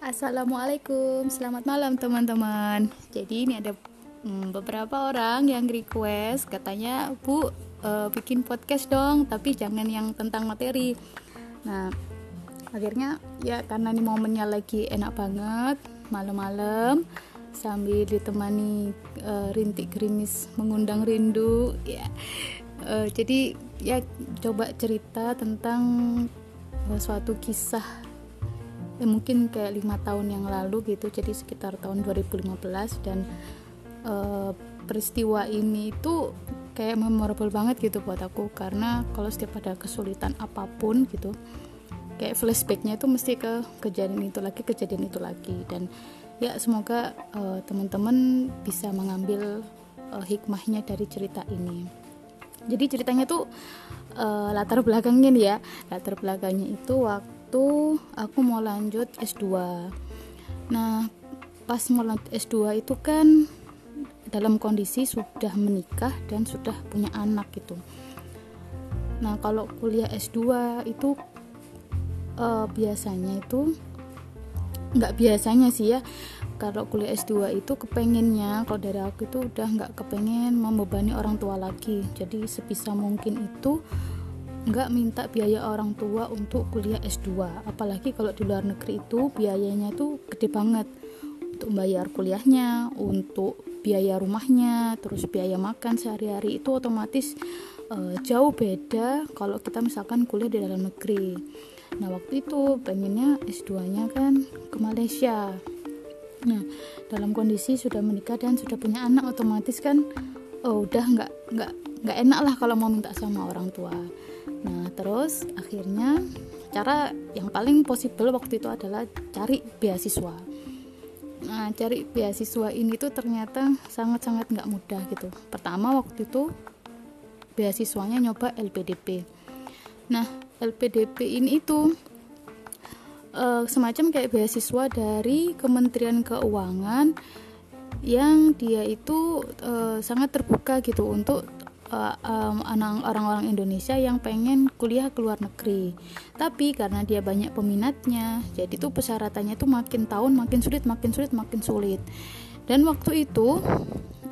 Assalamualaikum, selamat malam teman-teman. Jadi ini ada hmm, beberapa orang yang request katanya Bu uh, bikin podcast dong, tapi jangan yang tentang materi. Nah akhirnya ya karena ini momennya lagi enak banget malam-malam sambil ditemani uh, rintik gerimis mengundang rindu ya uh, jadi ya coba cerita tentang uh, suatu kisah ya mungkin kayak lima tahun yang lalu gitu jadi sekitar tahun 2015 dan uh, peristiwa ini itu kayak memorable banget gitu buat aku karena kalau setiap ada kesulitan apa pun gitu kayak flashbacknya itu mesti ke kejadian itu lagi kejadian itu lagi dan ya semoga uh, teman-teman bisa mengambil uh, hikmahnya dari cerita ini jadi ceritanya tuh uh, latar belakangnya nih ya. Latar belakangnya itu waktu aku mau lanjut S2 nah pas mau lanjut S2 itu kan dalam kondisi sudah menikah dan sudah punya anak gitu. Nah kalau kuliah S2 itu uh, biasanya itu nggak biasanya sih ya. Kalau kuliah S2 itu kepengennya kalau dari aku itu udah nggak kepengen membebani orang tua lagi. Jadi sebisa mungkin itu nggak minta biaya orang tua untuk kuliah S2 apalagi kalau di luar negeri itu biayanya tuh gede banget. Untuk bayar kuliahnya untuk biaya rumahnya terus biaya makan sehari-hari itu otomatis uh, jauh beda kalau kita misalkan kuliah di dalam negeri nah waktu itu pengennya S2 nya kan ke Malaysia nah dalam kondisi sudah menikah dan sudah punya anak otomatis kan oh, udah nggak nggak nggak enak lah kalau mau minta sama orang tua Nah, terus akhirnya cara yang paling possible waktu itu adalah cari beasiswa. Nah, cari beasiswa ini tuh ternyata sangat-sangat nggak mudah gitu. Pertama waktu itu beasiswanya nyoba LPDP. Nah, LPDP ini itu uh, semacam kayak beasiswa dari Kementerian Keuangan yang dia itu uh, sangat terbuka gitu untuk uh, um, orang-orang Indonesia yang pengen kuliah ke luar negeri. Tapi karena dia banyak peminatnya, jadi tuh persyaratannya tuh makin tahun makin sulit, makin sulit, makin sulit. Dan waktu itu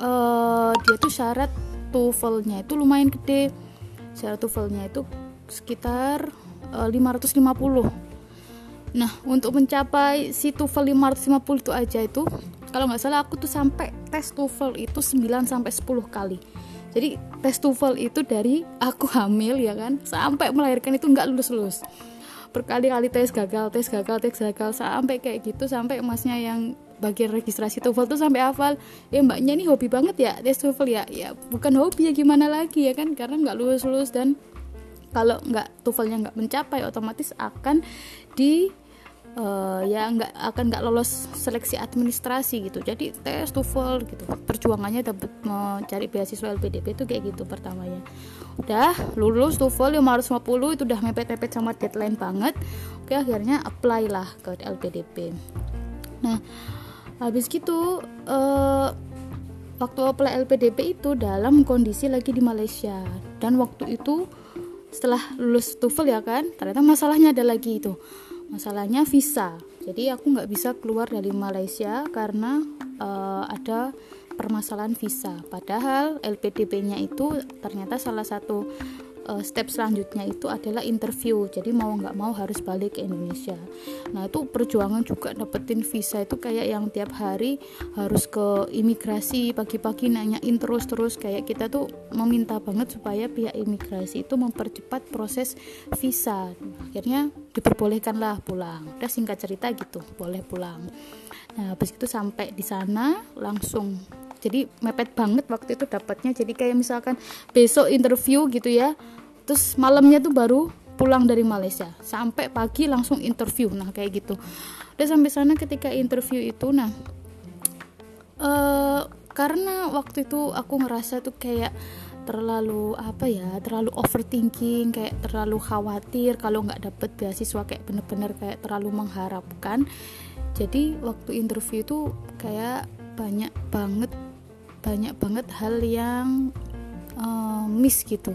uh, dia tuh syarat TOEFL-nya itu lumayan gede. Syarat TOEFL-nya itu sekitar uh, 550. Nah, untuk mencapai si TOEFL 550 itu aja itu kalau nggak salah aku tuh sampai tes TOEFL itu 9 sampai 10 kali. Jadi tes TOEFL itu dari aku hamil ya kan sampai melahirkan itu nggak lulus lulus berkali-kali tes gagal tes gagal tes gagal sampai kayak gitu sampai emasnya yang bagian registrasi TOEFL tuh sampai hafal. Ya mbaknya ini hobi banget ya tes TOEFL ya. Ya bukan hobi ya gimana lagi ya kan karena nggak lulus lulus dan kalau nggak TOEFL-nya nggak mencapai otomatis akan di uh, ya nggak akan nggak lolos seleksi administrasi gitu. Jadi tes TOEFL gitu. Perjuangannya dapat mencari beasiswa LPDP itu kayak gitu pertamanya. Udah lulus TOEFL 550 itu udah mepet-mepet sama deadline banget. Oke akhirnya apply lah ke LPDP nah habis gitu uh, waktu apply LPDP itu dalam kondisi lagi di Malaysia. Dan waktu itu setelah lulus TOEFL ya kan ternyata masalahnya ada lagi itu. Masalahnya visa. Jadi aku nggak bisa keluar dari Malaysia karena uh, ada permasalahan visa. Padahal LPDP-nya itu ternyata salah satu uh, step selanjutnya itu adalah interview. Jadi mau nggak mau harus balik ke Indonesia. Nah itu perjuangan juga dapetin visa itu kayak yang tiap hari harus ke imigrasi pagi-pagi nanyain terus-terus. Kayak kita tuh meminta banget supaya pihak imigrasi itu mempercepat proses visa. Akhirnya diperbolehkanlah pulang. Udah singkat cerita gitu boleh pulang. Nah habis itu sampai di sana langsung jadi mepet banget waktu itu dapatnya. Jadi kayak misalkan besok interview gitu ya terus malamnya tuh baru pulang dari Malaysia. Sampai pagi langsung interview. Nah kayak gitu. Udah sampai sana ketika interview itu nah uh, karena waktu itu aku ngerasa tuh kayak terlalu apa ya terlalu overthinking kayak terlalu khawatir kalau nggak dapet beasiswa kayak bener-bener kayak terlalu mengharapkan. Jadi waktu interview itu kayak banyak banget banyak banget hal yang uh, miss gitu.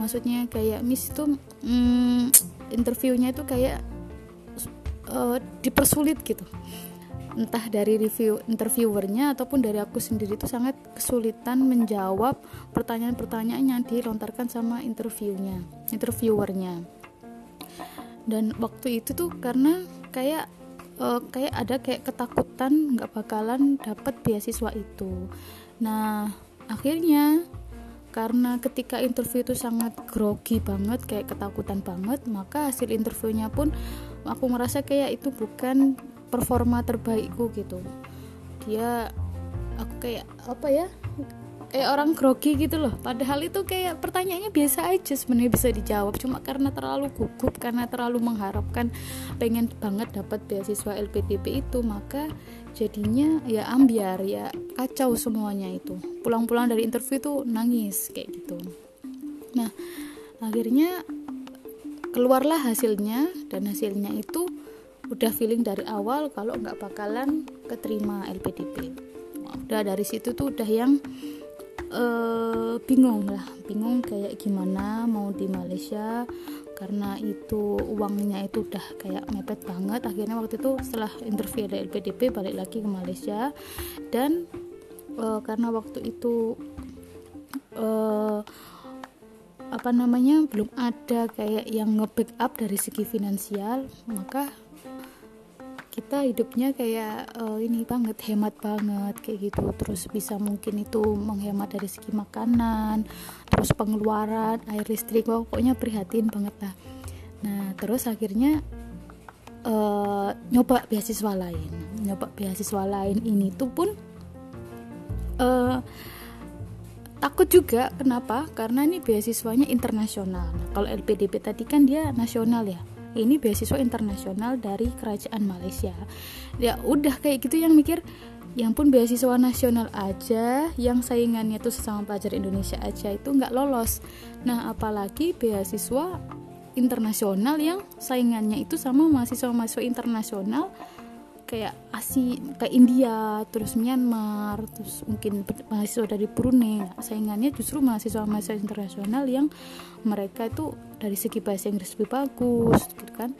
Maksudnya kayak Miss itu hmm, interviewnya itu kayak uh, dipersulit gitu. Entah dari review interviewernya ataupun dari aku sendiri itu sangat kesulitan menjawab pertanyaan-pertanyaan yang dilontarkan sama interviewnya interviewernya. Dan waktu itu tuh karena kayak uh, kayak ada kayak ketakutan nggak bakalan dapat beasiswa itu nah akhirnya karena ketika interview itu sangat grogi banget kayak ketakutan banget maka hasil interviewnya pun aku merasa kayak itu bukan performa terbaikku gitu. Dia aku kayak apa ya kayak orang grogi gitu loh. Padahal itu kayak pertanyaannya biasa aja sebenarnya bisa dijawab. Cuma karena terlalu gugup karena terlalu mengharapkan pengen banget dapat beasiswa LPDP itu maka jadinya ya ambiar ya kacau semuanya itu. Pulang-pulang dari interview tuh nangis kayak gitu. Nah akhirnya keluarlah hasilnya dan hasilnya itu udah feeling dari awal kalau nggak bakalan keterima LPDP udah dari situ tuh udah yang uh, bingung lah. Bingung kayak gimana mau di Malaysia karena itu uangnya itu udah kayak mepet banget. Akhirnya waktu itu setelah interview dari LPDP balik lagi ke Malaysia. Dan uh, karena waktu itu uh, apa namanya belum ada kayak yang nge-backup dari segi finansial maka kita hidupnya kayak uh, ini banget hemat banget kayak gitu. Terus bisa mungkin itu menghemat dari segi makanan terus pengeluaran air listrik pokoknya prihatin banget lah. Nah terus akhirnya uh, nyoba beasiswa lain. Nyoba beasiswa lain ini tuh pun uh, takut juga. Kenapa? Karena ini beasiswanya internasional. Nah, kalau LPDP tadi kan dia nasional ya ini beasiswa internasional dari kerajaan Malaysia. Ya udah kayak gitu yang mikir yang pun beasiswa nasional aja yang saingannya tuh sesama pelajar Indonesia aja itu nggak lolos. Nah apalagi beasiswa internasional yang saingannya itu sama mahasiswa-mahasiswa internasional kayak Asia kayak India terus Myanmar terus mungkin mahasiswa dari Brunei. Nah, saingannya justru mahasiswa-mahasiswa internasional yang mereka itu dari segi bahasa Inggris lebih bagus gitu kan.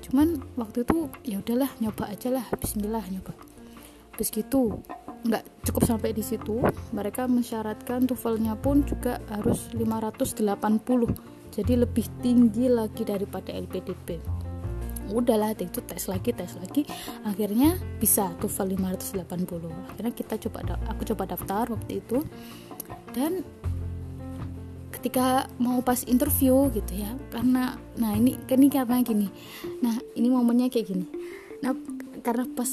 Cuman waktu itu ya udahlah nyoba aja lah Bismillah nyoba. Habis gitu nggak cukup sampai di situ mereka mensyaratkan TOEFL-nya pun juga harus 580 jadi lebih tinggi lagi daripada LPDP udahlah itu tes lagi tes lagi. Akhirnya bisa TOEFL 580 akhirnya kita coba aku coba daftar waktu itu. Dan ketika mau pas interview gitu ya karena nah ini ini karena gini. Nah ini momennya kayak gini. Nah karena pas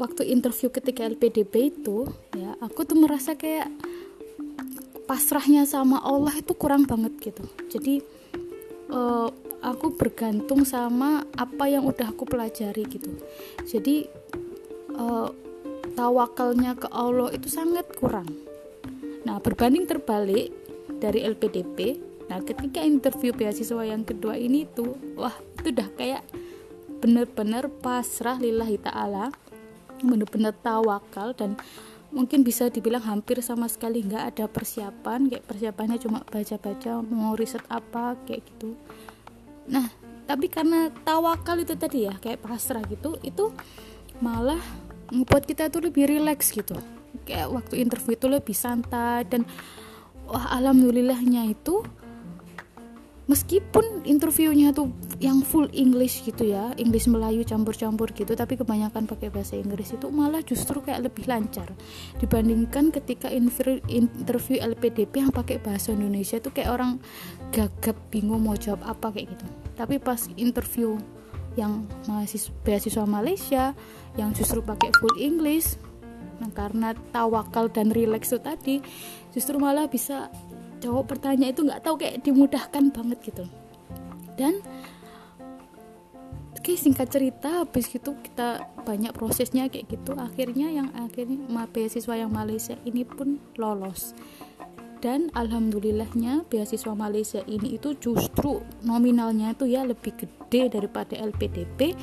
waktu interview ketika LPDP itu ya aku tuh merasa kayak pasrahnya sama Allah itu kurang banget gitu. Jadi uh, aku bergantung sama apa yang udah aku pelajari gitu. Jadi uh, tawakalnya ke Allah itu sangat kurang. Nah berbanding terbalik dari LPDP nah ketika interview beasiswa yang kedua ini tuh wah itu udah kayak bener-bener pasrah lillahi ta'ala bener-bener tawakal dan mungkin bisa dibilang hampir sama sekali nggak ada persiapan kayak persiapannya cuma baca-baca mau riset apa kayak gitu nah tapi karena tawakal itu tadi ya kayak pasrah gitu itu malah membuat kita tuh lebih rileks gitu. Kayak waktu interview itu lebih santai dan wah alhamdulillahnya itu meskipun interviewnya tuh yang full English gitu ya English Melayu campur-campur gitu tapi kebanyakan pakai bahasa Inggris itu malah justru kayak lebih lancar. Dibandingkan ketika interview LPDP yang pakai bahasa Indonesia itu kayak orang gagap bingung mau jawab apa kayak gitu. Tapi pas interview yang mahasiswa beasiswa Malaysia yang justru pakai full English nah karena tawakal dan relax itu tadi justru malah bisa jawab pertanyaan itu nggak tahu kayak dimudahkan banget gitu. Dan Oke singkat cerita habis gitu kita banyak prosesnya kayak gitu. Akhirnya yang akhirnya beasiswa yang Malaysia ini pun lolos. Dan alhamdulillahnya beasiswa Malaysia ini itu justru nominalnya itu ya lebih gede daripada LPDP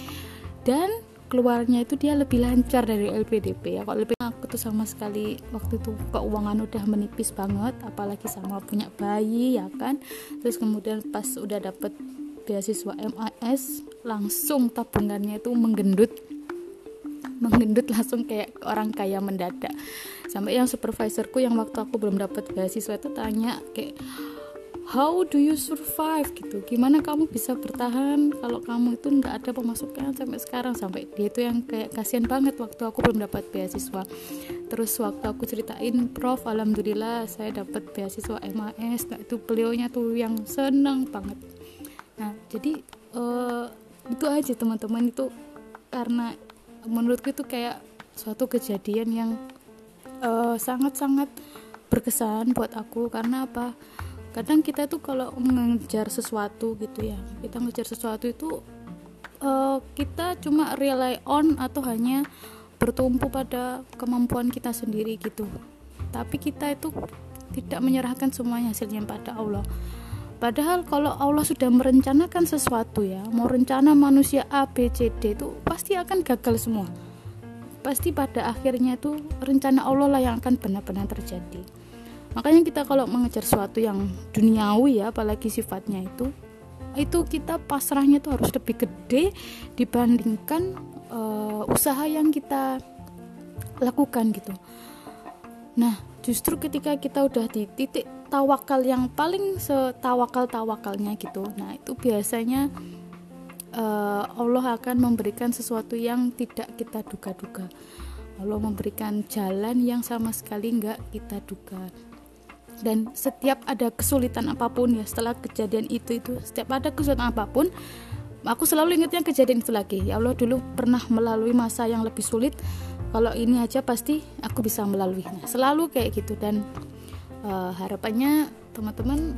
dan keluarnya itu dia lebih lancar dari LPDP ya. Kalau lebih aku tuh sama sekali waktu itu keuangan udah menipis banget apalagi sama punya bayi ya kan. Terus kemudian pas udah dapet beasiswa MAS langsung tabungannya itu menggendut. Menggendut langsung kayak orang kaya mendadak. Sampai yang supervisorku yang waktu aku belum dapat beasiswa itu tanya kayak how do you survive? gitu. Gimana kamu bisa bertahan kalau kamu itu nggak ada pemasukan sampai sekarang? Sampai dia itu yang kayak kasihan banget waktu aku belum dapat beasiswa. Terus waktu aku ceritain prof alhamdulillah saya dapat beasiswa MAS nah itu beliaunya tuh yang senang banget. Nah jadi uh, itu aja teman-teman. Itu karena menurutku itu kayak suatu kejadian yang eh, sangat-sangat uh, berkesan buat aku. Karena apa? Kadang kita tuh kalau mengejar sesuatu gitu ya kita mengejar sesuatu itu uh, kita cuma rely on atau hanya bertumpu pada kemampuan kita sendiri gitu. Tapi kita itu tidak menyerahkan semuanya hasilnya pada Allah Padahal kalau Allah sudah merencanakan sesuatu ya, mau rencana manusia A, B, C, D itu pasti akan gagal semua. Pasti pada akhirnya itu rencana Allah lah yang akan benar-benar terjadi makanya kita kalau mengejar sesuatu yang duniawi ya apalagi sifatnya itu itu kita pasrahnya itu harus lebih gede dibandingkan uh, usaha yang kita lakukan gitu nah justru ketika kita udah di titik tawakal yang paling setawakal tawakalnya gitu nah itu biasanya uh, Allah akan memberikan sesuatu yang tidak kita duga-duga. Allah memberikan jalan yang sama sekali nggak kita duga. Dan setiap ada kesulitan apa pun ya setelah kejadian itu itu setiap ada kesulitan apa pun aku selalu ingatnya kejadian itu lagi. Ya Allah dulu pernah melalui masa yang lebih sulit kalau ini aja pasti aku bisa melaluinya. Selalu kayak gitu dan uh, harapannya teman-teman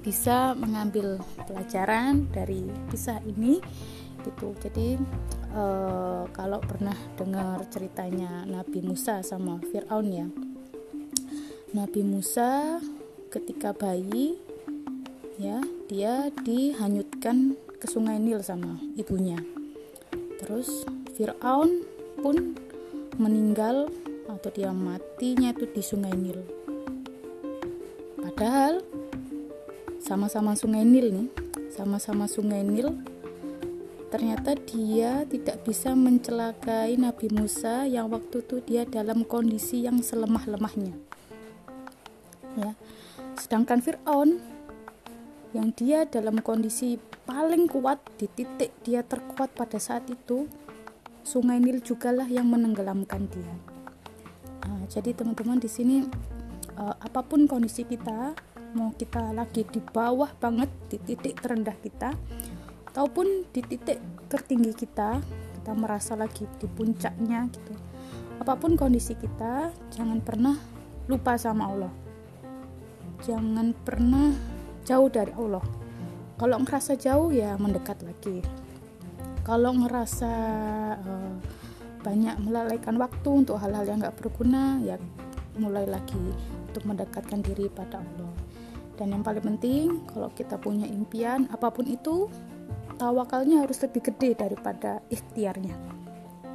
bisa mengambil pelajaran dari kisah ini gitu. Jadi uh, kalau pernah dengar ceritanya Nabi Musa sama Fir'aun ya. Nabi Musa ketika bayi ya dia dihanyutkan ke sungai Nil sama ibunya. Terus Fir'aun pun meninggal atau dia matinya itu di sungai Nil. Padahal sama-sama sungai Nil nih sama-sama sungai Nil ternyata dia tidak bisa mencelakai Nabi Musa yang waktu itu dia dalam kondisi yang selemah-lemahnya. Ya. Sedangkan Fir'aun yang dia dalam kondisi paling kuat di titik dia terkuat pada saat itu sungai Nil jugalah yang menenggelamkan dia. Nah, jadi teman-teman di sini uh, apa pun kondisi kita mau kita lagi di bawah banget di titik terendah kita ataupun di titik tertinggi kita kita merasa lagi di puncaknya gitu apa pun kondisi kita jangan pernah lupa sama Allah. Jangan pernah jauh dari Allah. Kalau ngerasa jauh ya mendekat lagi kalau ngerasa uh, banyak melalaikan waktu untuk hal-hal yang gak berguna ya mulai lagi untuk mendekatkan diri pada Allah. Dan yang paling penting kalau kita punya impian apa pun itu tawakalnya harus lebih gede daripada ikhtiarnya.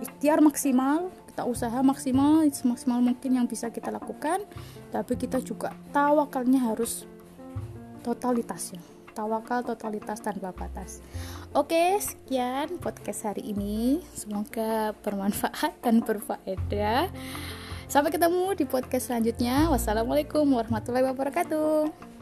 Ikhtiar maksimal kita usaha maksimal semaksimal mungkin yang bisa kita lakukan tapi kita juga tawakalnya harus totalitas ya tawakal totalitas tanpa batas. Oke sekian podcast hari ini. Semoga bermanfaat dan berfaedah. Sampai ketemu di podcast selanjutnya. Wassalamualaikum warahmatullahi wabarakatuh